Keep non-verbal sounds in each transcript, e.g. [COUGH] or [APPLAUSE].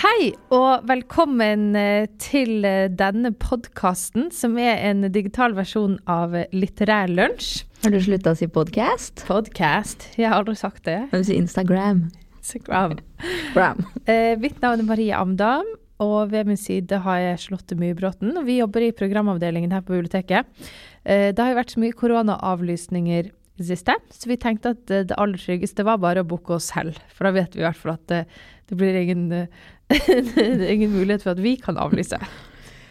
Hei og velkommen eh, til eh, denne podkasten, som er en digital versjon av Litterær lunsj. Har du slutta å si podcast? Podcast. Jeg har aldri sagt det. Men du sier Instagram. Instagram. Gram. Eh, mitt navn er Marie Amdam, og ved min side har jeg Charlotte Mybråten. Og vi jobber i programavdelingen her på biblioteket. Eh, det har jo vært så mye koronaavlysninger det siste, så vi tenkte at det aller tryggeste var bare å booke oss selv. For da vet vi i hvert fall at det, det blir ingen, er [LAUGHS] ingen mulighet for at vi kan avlyse.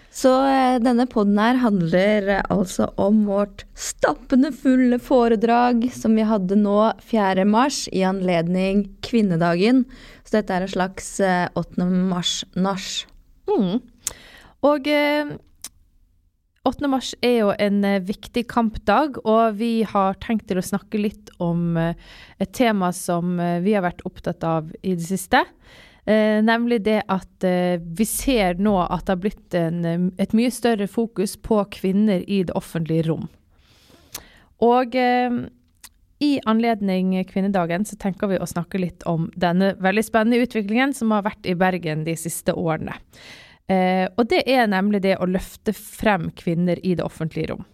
Så eh, denne poden her handler eh, altså om vårt stappende fulle foredrag som vi hadde nå 4. mars i anledning kvinnedagen. Så dette er en slags eh, 8. mars-nach. Mm. Og eh, 8. mars er jo en eh, viktig kampdag, og vi har tenkt til å snakke litt om eh, et tema som eh, vi har vært opptatt av i det siste. Eh, nemlig det at eh, vi ser nå at det har blitt en, et mye større fokus på kvinner i det offentlige rom. Og eh, i anledning kvinnedagen så tenker vi å snakke litt om denne veldig spennende utviklingen som har vært i Bergen de siste årene. Eh, og det er nemlig det å løfte frem kvinner i det offentlige rom.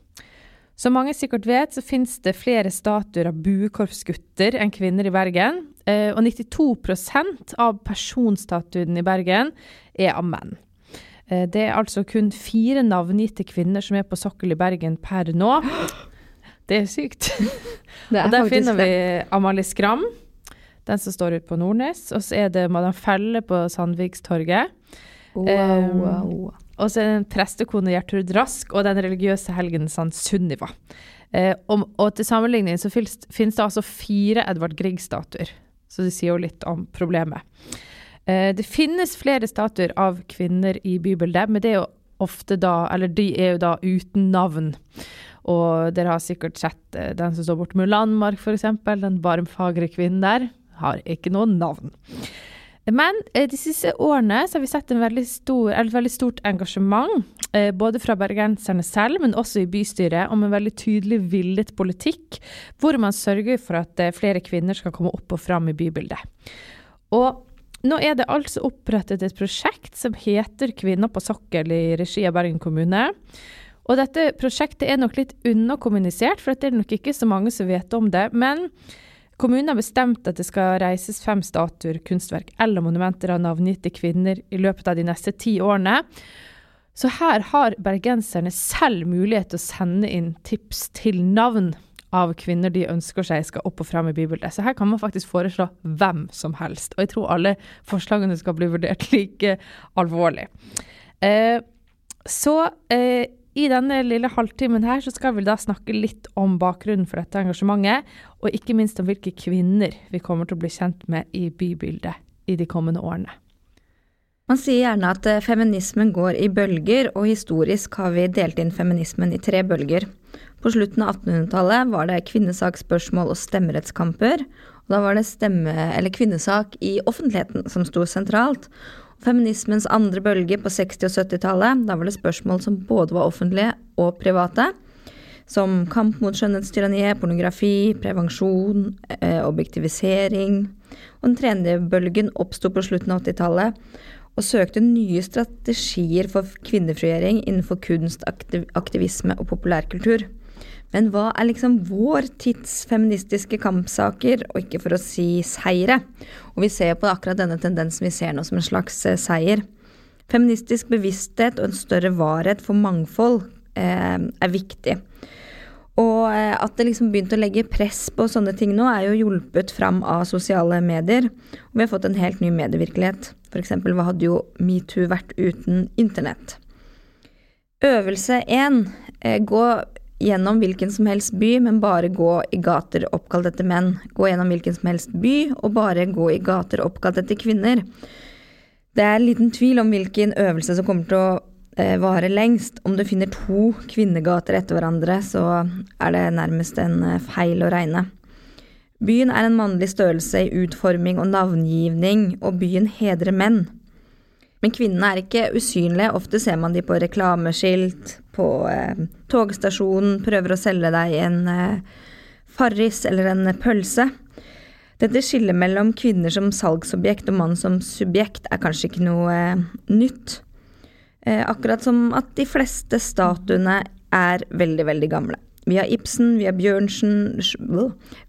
Som mange sikkert vet, så finnes det flere statuer av buekorpsgutter enn kvinner i Bergen. Eh, og 92% av personstatuen i Bergen er av menn. Eh, det er altså kun fire navngitte kvinner som er på sokkel i Bergen per nå. [GASPS] Det er sykt. Det er [LAUGHS] og der finner vi. Amalie Skram, den som står ute på Nordnes. Og så er det Madam Felle på Sandvikstorget. Wow, wow. Og så er det en prestekone Gjertrud Rask og den religiøse helgen San Sunniva. Eh, og, og til sammenligning så finnes, finnes det altså fire Edvard Grieg-statuer. Så det sier jo litt om problemet. Eh, det finnes flere statuer av kvinner i bybildet, men det er jo ofte da Eller de er jo da uten navn. Og dere har sikkert sett eh, den som står borte med Landmark, f.eks. Den barmfagre kvinnen der. Har ikke noe navn. Men eh, de siste årene har vi sett veldig stor, et veldig stort engasjement, eh, både fra bergenserne selv, men også i bystyret, om en veldig tydelig villet politikk, hvor man sørger for at eh, flere kvinner skal komme opp og fram i bybildet. Og nå er det altså opprettet et prosjekt som heter Kvinner på sokkel i regi av Bergen kommune. Og dette prosjektet er nok litt underkommunisert, for det er nok ikke så mange som vet om det. Men kommunen har bestemt at det skal reises fem statuer, kunstverk eller monumenter av navngitte kvinner i løpet av de neste ti årene. Så her har bergenserne selv mulighet til å sende inn tips til navn av kvinner de ønsker seg skal opp og frem i bybildet. Så her kan man faktisk foreslå hvem som helst. Og jeg tror alle forslagene skal bli vurdert [LAUGHS] like alvorlig. Eh, så eh, i denne lille halvtimen her så skal vi da snakke litt om bakgrunnen for dette engasjementet, og ikke minst om hvilke kvinner vi kommer til å bli kjent med i bybildet i de kommende årene. Man sier gjerne at eh, feminismen går i bølger, og historisk har vi delt inn feminismen i tre bølger. På slutten av 1800-tallet var det kvinnesaksspørsmål og stemmerettskamper. Og da var det stemme, eller kvinnesak i offentligheten som sto sentralt. Feminismens andre bølge på 60- og 70-tallet, da var det spørsmål som både var offentlige og private. Som kamp mot skjønnhetstyranniet, pornografi, prevensjon, eh, objektivisering. Og den tredje bølgen oppsto på slutten av 80-tallet og søkte nye strategier for kvinnefrigjøring innenfor kunst, aktiv aktivisme og populærkultur. Men hva er liksom vår tids feministiske kampsaker, og ikke for å si seire? Og vi ser på akkurat denne tendensen vi ser nå som en slags eh, seier. Feministisk bevissthet og en større varhet for mangfold eh, er viktig. Og eh, at det liksom begynte å legge press på sånne ting nå, er jo hjulpet fram av sosiale medier. Og vi har fått en helt ny medievirkelighet. F.eks. hva hadde jo metoo vært uten internett? Øvelse én. Eh, gå gjennom hvilken som helst by, men bare gå i gater oppkalt etter menn. Gå gjennom hvilken som helst by, og bare gå i gater oppkalt etter kvinner. Det er liten tvil om hvilken øvelse som kommer til å eh, vare lengst. Om du finner to kvinnegater etter hverandre, så er det nærmest en eh, feil å regne. Byen er en mannlig størrelse i utforming og navngivning, og byen hedrer menn. Men kvinnene er ikke usynlige, ofte ser man de på reklameskilt, på eh, togstasjonen, prøver å selge deg en eh, farris eller en pølse. Dette skillet mellom kvinner som salgsobjekt og mann som subjekt er kanskje ikke noe eh, nytt. Eh, akkurat som at de fleste statuene er veldig, veldig gamle. Vi har Ibsen, vi har Bjørnsen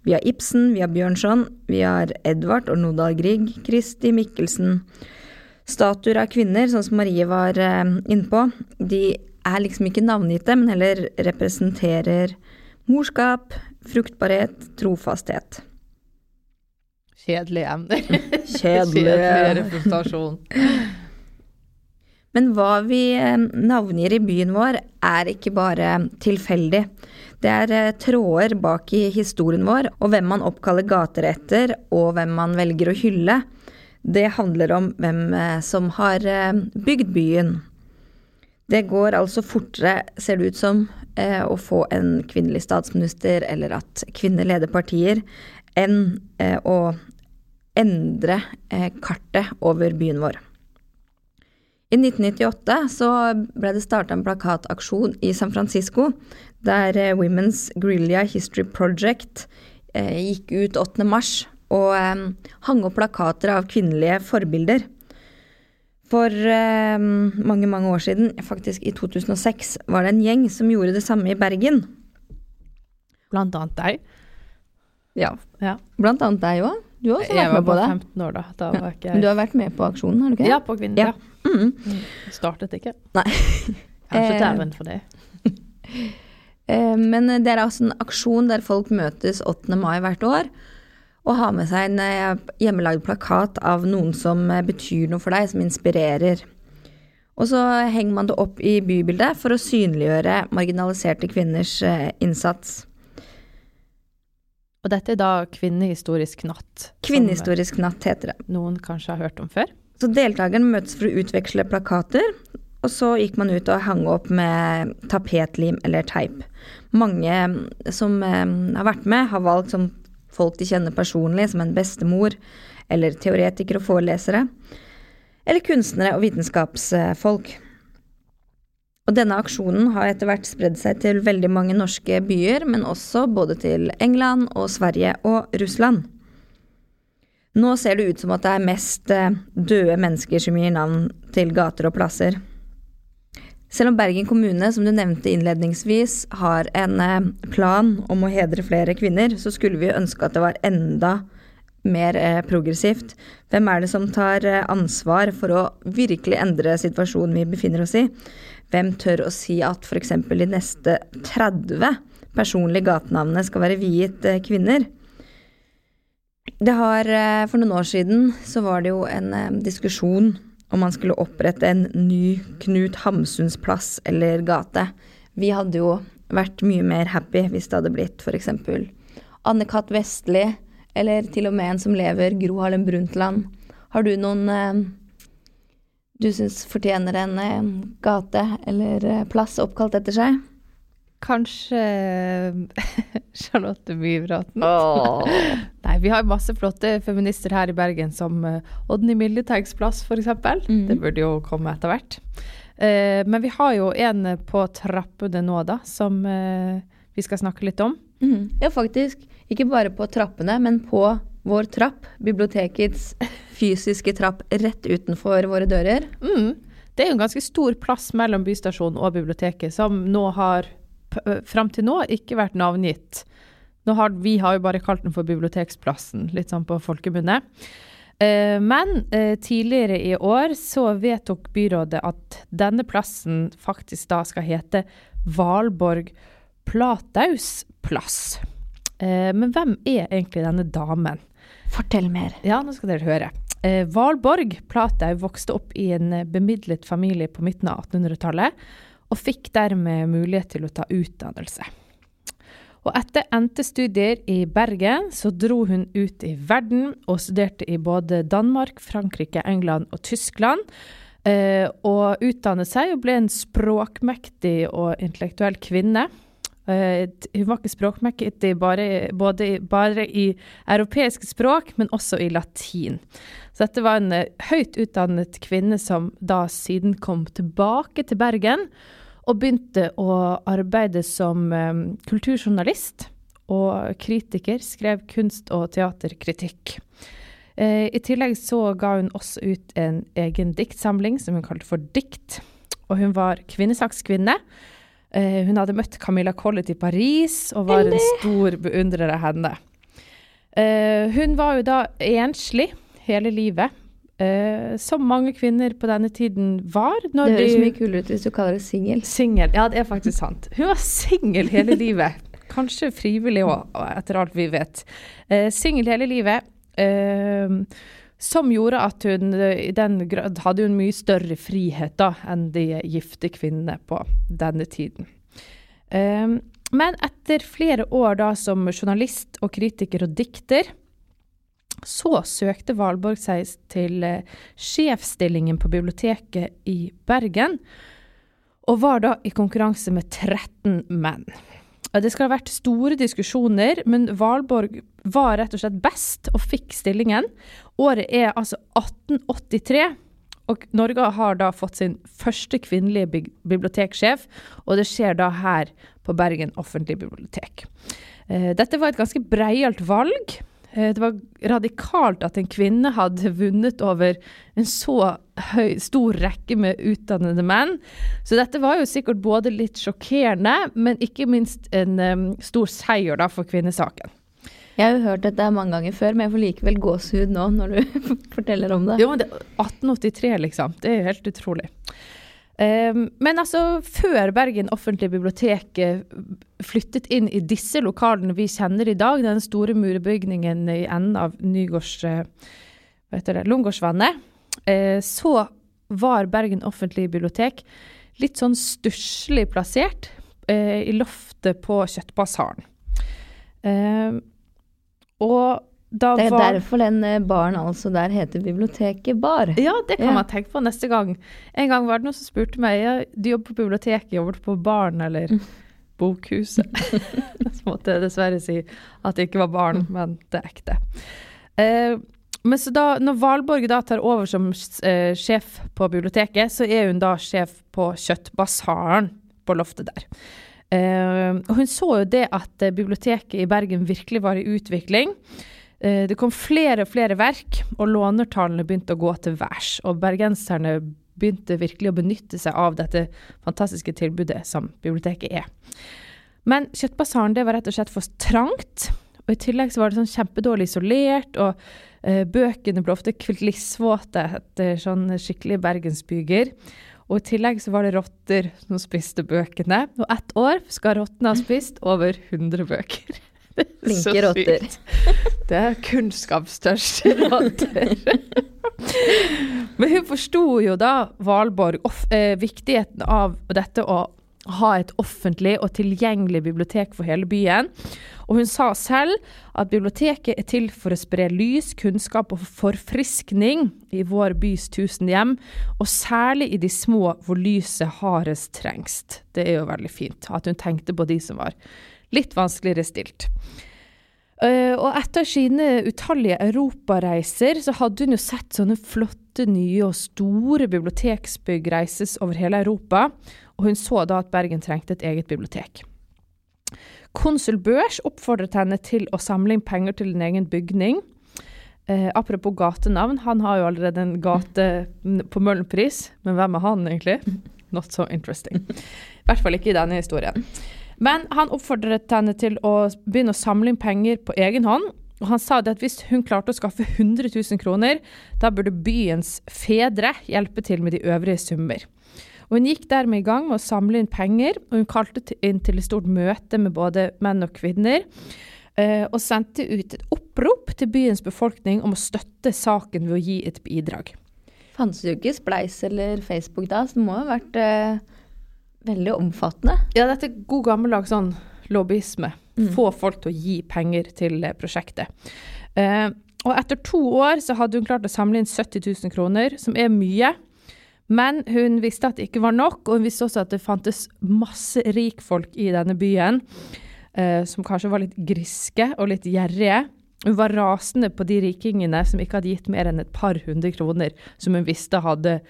Vi har Ibsen, vi har Bjørnson, vi har Edvard og Nodal Grieg, Kristi Mikkelsen. Statuer av kvinner, sånn som Marie var eh, innpå, de er liksom ikke navngitte, men heller representerer morskap, fruktbarhet, trofasthet. Kjedelige emner. [LAUGHS] Kjedelige. Kjedelig representasjon. Men hva vi eh, navngir i byen vår, er ikke bare tilfeldig. Det er eh, tråder bak i historien vår, og hvem man oppkaller gater etter, og hvem man velger å hylle. Det handler om hvem eh, som har bygd byen. Det går altså fortere, ser det ut som, å få en kvinnelig statsminister eller at kvinner leder partier, enn å endre kartet over byen vår. I 1998 så ble det starta en plakataksjon i San Francisco der eh, Women's Guerrilla History Project eh, gikk ut 8. mars og eh, hang opp plakater av kvinnelige forbilder. For eh, mange, mange år siden, faktisk i 2006, var det en gjeng som gjorde det samme i Bergen. Blant annet deg. Ja. Ja. Blant annet deg òg. Du har også Jeg vært var med på det. 15 år da. Da Ja. var ikke Men du har vært med på aksjonen, har du ikke? Ja, på Kvinner. Ja. Mm. Mm. Startet ikke. Nei. Kanskje Eh, dæven for det. Eh, Men det er altså en aksjon der folk møtes 8. mai hvert år og har med seg en eh, hjemmelagd plakat av noen som eh, betyr noe for deg, som inspirerer. Og så henger man det opp i bybildet for å synliggjøre marginaliserte kvinners eh, innsats. Og dette er da Kvinnehistorisk natt. Kvinnehistorisk natt heter det. Noen kanskje har hørt om før. Så deltakerne møtes for å utveksle plakater, og så gikk man ut og hang opp med tapetlim eller teip. Mange mm, som har vært med, har valgt som folk de kjenner personlig, som en bestemor, eller teoretikere og forelesere, eller kunstnere og vitenskapsfolk. Og denne aksjonen har etter hvert spredd seg til veldig mange norske byer, men også både til England og Sverige og Russland. Nå ser det ut som at det er mest eh, døde mennesker som gir navn til gater og plasser. Selv om Bergen kommune, som du nevnte innledningsvis, har en eh, plan om å hedre flere kvinner, så skulle vi ønske at det var enda mer eh, progressivt. Hvem er det som tar eh, ansvar for å virkelig endre situasjonen vi befinner oss i? Hvem tør å si at f.eks. de neste 30 personlige gatenavnene skal være viet kvinner? Det har, For noen år siden så var det jo en diskusjon om man skulle opprette en ny Knut Hamsuns plass eller gate. Vi hadde jo vært mye mer happy hvis det hadde blitt f.eks. Anne-Kat. Vestli, eller til og med en som lever, Gro Harlem Brundtland. Har du noen eh, du syns fortjener en eh, gate eller eh, plass oppkalt etter seg? Kanskje [LAUGHS] Charlotte Myhrbråten. [LAUGHS] Nei, vi har masse flotte feminister her i Bergen, som uh, Odny Milleteigs plass, f.eks. Mm. Det burde jo komme etter hvert. Eh, men vi har jo en på trappene nå, da, som eh, vi skal snakke litt om. Mm. Ja, faktisk. Ikke bare på trappene, men på vår trapp. Bibliotekets fysiske trapp rett utenfor våre dører. Mm. Det er jo en ganske stor plass mellom bystasjonen og biblioteket, som nå har fram til nå ikke vært navngitt. Har, vi har jo bare kalt den for Biblioteksplassen, litt sånn på folkemunne. Eh, men eh, tidligere i år så vedtok byrådet at denne plassen faktisk da skal hete Valborg Plataus plass. Eh, men hvem er egentlig denne damen? Fortell mer. Ja, nå skal dere høre. Valborg Platau vokste opp i en bemidlet familie på midten av 1800-tallet, og fikk dermed mulighet til å ta utdannelse. Og etter endte studier i Bergen, så dro hun ut i verden og studerte i både Danmark, Frankrike, England og Tyskland. Eh, og utdannet seg og ble en språkmektig og intellektuell kvinne. Eh, hun var ikke språkmektig bare, både, bare i europeiske språk, men også i latin. Så dette var en eh, høyt utdannet kvinne som da siden kom tilbake til Bergen og begynte å arbeide som eh, kulturjournalist og kritiker, skrev kunst- og teaterkritikk. I tillegg så ga hun også ut en egen diktsamling som hun kalte for Dikt. Og hun var kvinnesakskvinne. Eh, hun hadde møtt Camilla Collett i Paris og var en stor beundrer av henne. Eh, hun var jo da enslig hele livet. Uh, som mange kvinner på denne tiden var. det høres mye kulere ut hvis du kaller det singel. Singel, ja det er faktisk sant. Hun var singel hele livet. Kanskje frivillig òg, etter alt vi vet. Uh, singel hele livet. Uh, som gjorde at hun i den grad hadde en mye større frihet da, enn de gifte kvinnene på denne tiden. men etter flere år da som journalist og kritiker og dikter, så søkte Valborg seg til eh, sjefsstillingen på biblioteket i Bergen, og var da i konkurranse med 13 menn. Det skal ha vært store diskusjoner, men Valborg var rett og slett best og fikk stillingen. Året er altså 1883, og Norge har da fått sin første kvinnelige biblioteksjef, og det skjer da her på Bergen offentlige bibliotek. Eh, dette var et ganske breialt valg. Eh, det var radikalt at en kvinne hadde vunnet over en så høy, stor rekke med utdannede menn. Så dette var jo sikkert både litt sjokkerende, men ikke minst en um, stor seier da, for kvinnesaken. Jeg har jo hørt dette mange ganger før, men jeg får likevel gåsehud nå når du [LAUGHS] forteller om det. Jo, men det, 1883, liksom. Det er jo helt utrolig. Um, men altså, før Bergen offentlige bibliotek eh, flyttet inn i disse lokalene vi kjenner i dag, den store murebygningen i enden av Nygårds, uh, Lungårdsvannet, uh, så var Bergen offentlige bibliotek litt sånn stusslig plassert i loftet på Kjøttbasaren. Ehm, og det er var... derfor den eh, baren altså der heter Biblioteket Bar. Ja, det kan ja. man tenke på neste gang. En gang var det noen som spurte meg ja, du jobber på biblioteket, jobber du på baren eller mm. bokhuset? [LAUGHS] så måtte jeg dessverre si at det ikke var barn, mm. men det er ekte. Eh, men så da, når Valborg da tar over som eh, sjef på biblioteket, så er hun da sjef på Kjøttbasaren på loftet der. Eh, og hun så jo det at biblioteket i Bergen virkelig var i utvikling. Eh, det kom flere og flere verk, og lånertallene begynte å gå til værs. Og bergenserne begynte virkelig å benytte seg av dette fantastiske tilbudet som biblioteket er. Men Kjøttbasaren det var rett og slett for trangt. Og I tillegg så var det sånn kjempedårlig isolert, og eh, bøkene ble ofte klissvåte etter sånn skikkelig bergensbyger. Og i tillegg så var det rotter som spiste bøkene. Og ett år skal rottene ha spist over 100 bøker. [LAUGHS] [LAUGHS] Flinke rotter. [LAUGHS] Det er kunnskapstørste rotter. [LAUGHS] Men hun forsto jo da, Valborg, eh, viktigheten av dette å ha et offentlig og tilgjengelig bibliotek for hele byen. Og hun sa selv at biblioteket er til for å spre lys, kunnskap og forfriskning i vår bys tusen hjem, og særlig i de små hvor lyset hardest trengst. Det er jo veldig fint at hun tenkte på de som var litt vanskeligere stilt. Uh, og etter sine utallige europareiser så hadde hun jo sett sånne flotte, nye og store biblioteksbygg reises over hele Europa, og hun så da at Bergen trengte et eget bibliotek. Konsul Børs oppfordret henne til å samle inn penger til en egen bygning. Uh, apropos gatenavn, han har jo allerede en gate på Møhlenpris, men hvem er han egentlig? [LAUGHS] Not so interesting. I hvert fall ikke i denne historien. Men han oppfordret henne til å begynne å samle inn penger på egen hånd. Og han sa at hvis hun klarte å skaffe 100 000 kroner, da burde byens fedre hjelpe til med de øvrige summer. Og hun gikk dermed i gang med å samle inn penger, og hun kalte inn til et stort møte med både menn og kvinner. Eh, og sendte ut et opprop til byens befolkning om å støtte saken ved å gi et bidrag. Fantes jo ikke Spleis eller Facebook da, så det må ha vært eh Veldig omfattende. Ja, dette er god gammeldags sånn lobbyisme. Mm. Få folk til å gi penger til eh, prosjektet. Eh, og etter to år så hadde hun klart å samle inn 70 000 kroner, som er mye. Men hun visste at det ikke var nok, og hun visste også at det fantes masse rikfolk i denne byen. eh, som kanskje var litt griske og litt gjerrige. Hun var rasende på de rikingene som ikke hadde gitt mer enn et par hundre kroner, som hun visste hadde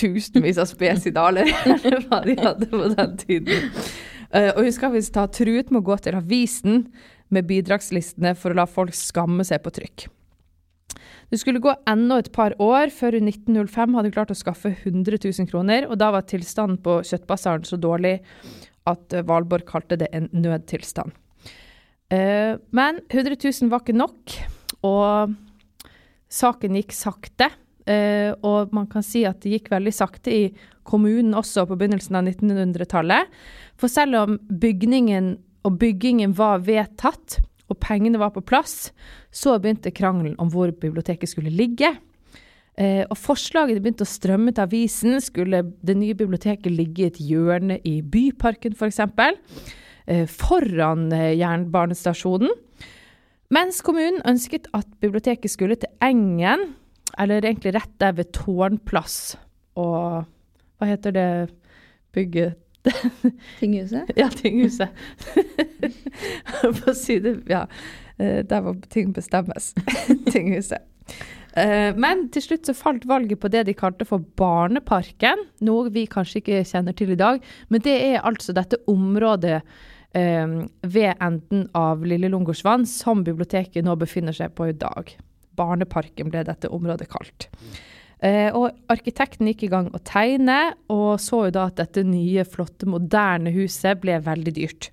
tusenvis av spesidaler, eller hva de hadde på den tiden. Uh, og hun skal visst ha truet med å gå til avisen med bidragslistene for å la folk skamme seg på trykk. Det skulle gå enda et par år før hun 1905 hadde klart å skaffe 100 000 kroner, og da var tilstanden på Kjøttbasaren så dårlig at eh, Valborg kalte det en nødtilstand. Eh, men 100 000 var ikke nok, og saken gikk sakte. Uh, og man kan si at det gikk veldig sakte i kommunen også på begynnelsen av 1900-tallet. For selv om bygningen og byggingen var vedtatt, og pengene var på plass, så begynte krangelen om hvor biblioteket skulle ligge. Uh, og forslagene begynte å strømme til avisen. Skulle det nye biblioteket ligge i et hjørne i Byparken f.eks.? For uh, foran jernbanestasjonen. Mens kommunen ønsket at biblioteket skulle til Engen, eller egentlig rett der ved Tårnplass og Hva heter det bygget? [LAUGHS] Tinghuset? ja, Tinghuset. [LAUGHS] På side Ja. Eh, der hvor ting bestemmes. [LAUGHS] Tinghuset. Eh, men til slutt så falt valget på det de kalte for Barneparken, noe vi kanskje ikke kjenner til i dag. Men det er altså dette området eh, ved enden av Lille Lungårdsvann som biblioteket nå befinner seg på i dag. Barneparken ble dette området kalt. Eh, og arkitekten gikk i gang å tegne, og så jo da at dette nye, flotte, moderne huset ble veldig dyrt.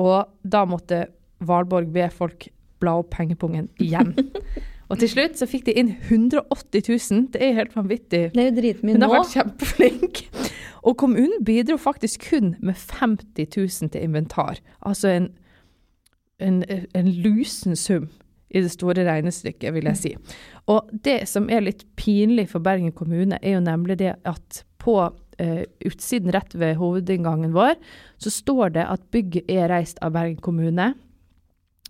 Og da måtte Valborg be folk bla opp pengepungen igjen. [LAUGHS] Og til slutt så fikk de inn 180 000. Det er helt vanvittig. Det er jo dritmye nå. Hun har vært kjempeflink. Og kommunen bidro faktisk kun med 50 000 til inventar. Altså en, en, en lusen sum i det store regnestykket, vil jeg si. Og det som er litt pinlig for Bergen kommune, er jo nemlig det at på eh, utsiden rett ved hovedinngangen vår, så står det at bygget er reist av Bergen kommune.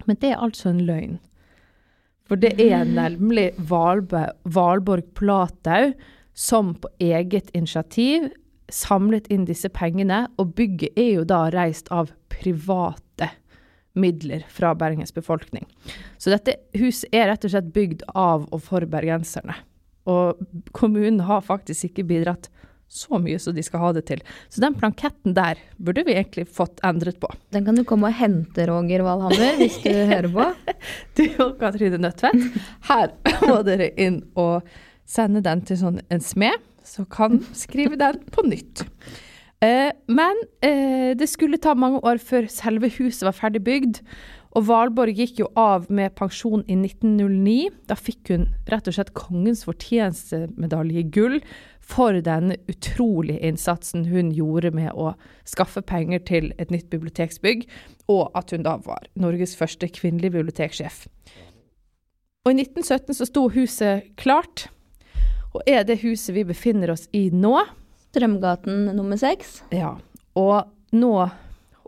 Men det er altså en løgn. For det er mm. nemlig Valborg Platau som på eget initiativ samlet inn disse pengene, og bygget er jo da reist av private midler fra Bergens befolkning. Så dette huset er rett og slett bygd av og for bergenserne. Og kommunen har faktisk ikke bidratt så mye som de skal ha det til. Så den planketten der burde vi egentlig fått endret på. Den kan du komme og hente, Roger Valhammer, hvis du [LAUGHS] hører på. du og Katrine Nødtvedt, her må dere inn og sende den til sånn en smed, så kan skrive den på nytt. Eh, men eh, det skulle ta mange år før selve huset var ferdig bygd. Og Valborg gikk jo av med pensjon i 1909. Da fikk hun rett og slett kongens fortjenestemedalje i gull for den utrolige innsatsen hun gjorde med å skaffe penger til et nytt biblioteksbygg, og at hun da var Norges første kvinnelige biblioteksjef. Og i 1917 så sto huset klart, og er det huset vi befinner oss i nå. Strømgaten nummer seks. Ja. Og nå,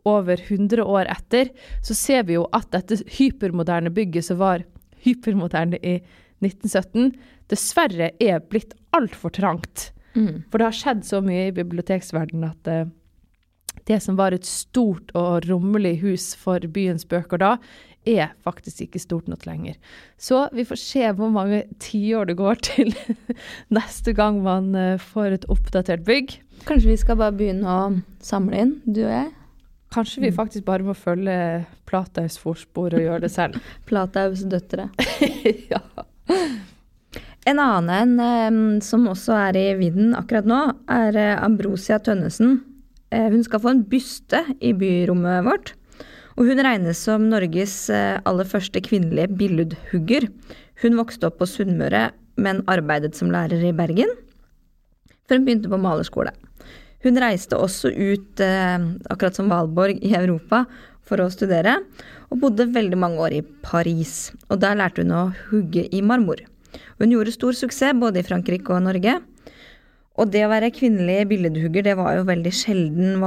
over 100 år etter, så ser vi jo at dette hypermoderne bygget som var hypermoderne i 1917, dessverre er blitt altfor trangt. Mm. For det har skjedd så mye i biblioteksverdenen at uh, det som var et stort og rommelig hus for byens bøker da, er faktisk ikke stort nok lenger. Så vi får se hvor mange tiår det går til [LAUGHS] neste gang man eh, får et oppdatert bygg. Kanskje vi skal bare begynne å samle inn, du og jeg? Kanskje vi mm. faktisk bare må følge Plataus forspor og gjøre det selv. [LAUGHS] Plataus døtre. [LAUGHS] ja. En annen en som også er i vidden akkurat nå, er uh, Ambrosia Tønnesen. Uh, hun skal få en byste i byrommet vårt. Og hun regnes som Norges eh, aller første kvinnelige billedhugger. Hun vokste opp på Sunnmøre, men arbeidet som lærer i Bergen før hun begynte på malerskole. Hun reiste også ut, eh, akkurat som Valborg, i Europa for å studere, og bodde veldig mange år i Paris. Og der lærte hun å hugge i marmor. Hun gjorde stor suksess både i Frankrike og Norge. Og det å være kvinnelig billedhugger, det var jo veldig sjelden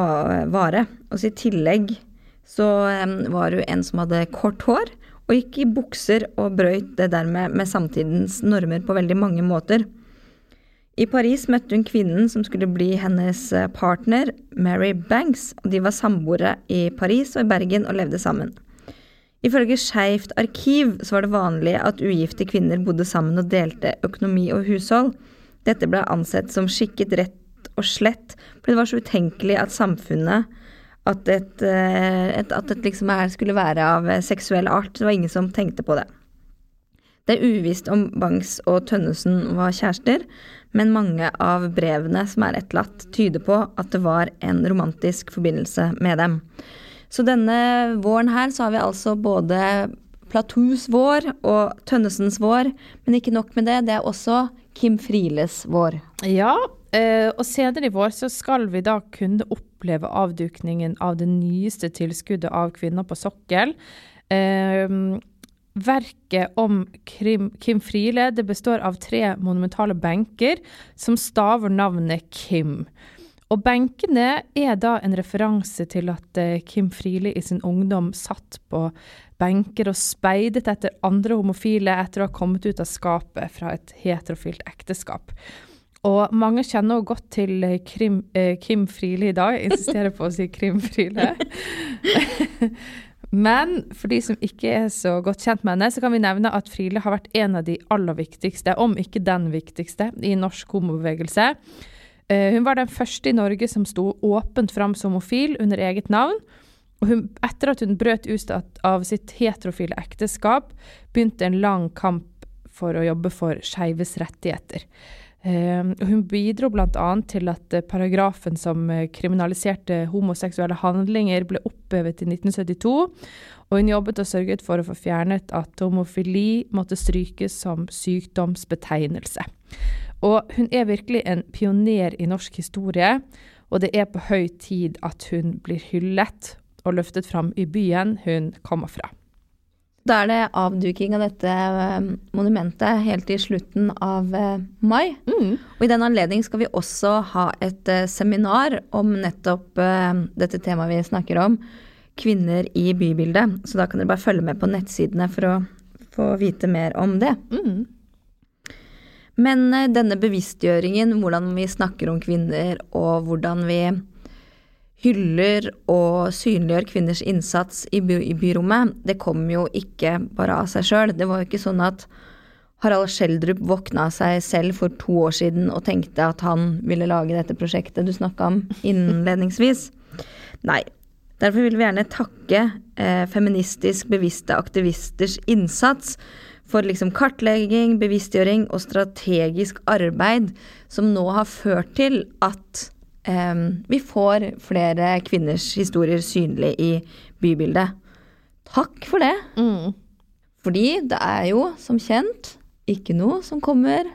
vare. Og i tillegg så var hun en som hadde kort hår, og gikk i bukser og brøyt det dermed med samtidens normer på veldig mange måter. I Paris møtte hun kvinnen som skulle bli hennes eh, partner, Mary Banks, og de var samboere i Paris og i Bergen og levde sammen. Ifølge Skeivt arkiv så var det vanlig at ugifte kvinner bodde sammen og delte økonomi og hushold. Dette ble ansett som skikket rett og slett, for det var så utenkelig at samfunnet at, et, eh, et, at et liksom her skulle være av eh, seksuell art. Det var ingen som tenkte på det. Det er uvisst om Bangs og Tønnesen var kjærester, men mange av brevene som er etterlatt, tyder på at det var en romantisk forbindelse med dem. Så denne våren her så har vi altså både Platous vår og Tønnesens vår, men ikke nok med det, det er også Kim Frieles vår. Ja, eh, og senere i vår så skal vi da kunne oppleve avdukningen av det nyeste tilskuddet av kvinner på sokkel. Eh, verket om Kim, Kim Friele består av tre monumentale benker som staver navnet Kim. Og benkene er da en referanse til at eh, Kim Friele i sin ungdom satt på benker og speidet etter andre homofile etter å ha kommet ut av skapet fra et heterofilt ekteskap. Og mange kjenner også godt til eh, Krim, eh, Kim Friele i dag. Jeg insisterer på å si Krim Friele. [LAUGHS] Men for de som ikke er så godt kjent med henne, så kan vi nevne at Friele har vært en av de aller viktigste, om ikke den viktigste, i norsk homobevegelse. Eh, hun var den første i Norge som sto åpent fram som homofil under eget navn. Og hun, etter at hun brøt ut av sitt heterofile ekteskap, begynte en lang kamp for å jobbe for skeives rettigheter. Uh, hun bidro bl.a. til at uh, paragrafen som kriminaliserte homoseksuelle handlinger, ble opphevet i 1972. Og hun jobbet og sørget for å få fjernet at homofili måtte strykes som sykdomsbetegnelse. Og hun er virkelig en pioner i norsk historie, og det er på høy tid at hun blir hyllet og løftet fram i byen hun kommer fra. Da er det avduking av dette eh, monumentet helt i slutten av eh, mai. Mm. Og i den anledning skal vi også ha et eh, seminar om nettopp dette temaet vi snakker om, kvinner i bybildet. Så da kan dere bare følge med på nettsidene for å få vite mer om det. Mm. Men eh, denne bevisstgjøringen, hvordan vi snakker om kvinner, og hvordan vi hyller og synliggjør kvinners innsats i, by i byrommet, det kom jo ikke bare av seg sjøl. Det var jo ikke sånn at Harald Schjelderup våkna seg selv for to år siden og tenkte at han ville lage dette prosjektet du snakka om innledningsvis. Nei. Derfor vil vi gjerne takke eh, feministisk bevisste aktivisters innsats for liksom kartlegging, bevisstgjøring og strategisk arbeid som nå har ført til at eh, vi får flere kvinners historier synlig i bybildet. Takk for det. Mm. Fordi det er jo, som kjent, ikke noe som kommer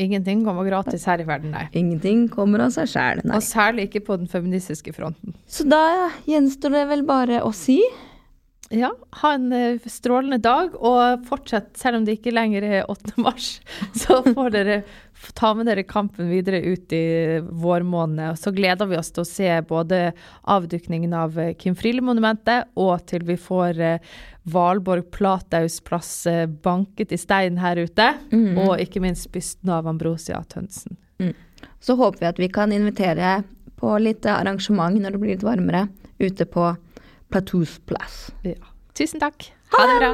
Ingenting kommer gratis her i verden, nei. Ingenting kommer av seg sjæl, nei. Og særlig ikke på den feministiske fronten. Så da gjenstår det vel bare å si ja, ha en eh, strålende dag, og fortsett, selv om det ikke lenger er 8. mars, [LAUGHS] så får dere ta med dere kampen videre ut i vårmånedene. Og så gleder vi oss til å se både avdukningen av eh, Kim Friele-monumentet, og til vi får eh, Valborg Plataus plass banket i stein her ute. Mm. Og ikke minst bysten av Ambrosia Tønsen. Mm. Så håper vi at vi kan invitere på litt arrangement når det blir litt varmere, ute på Platous plass. Ja. Tusen takk. Ha det bra.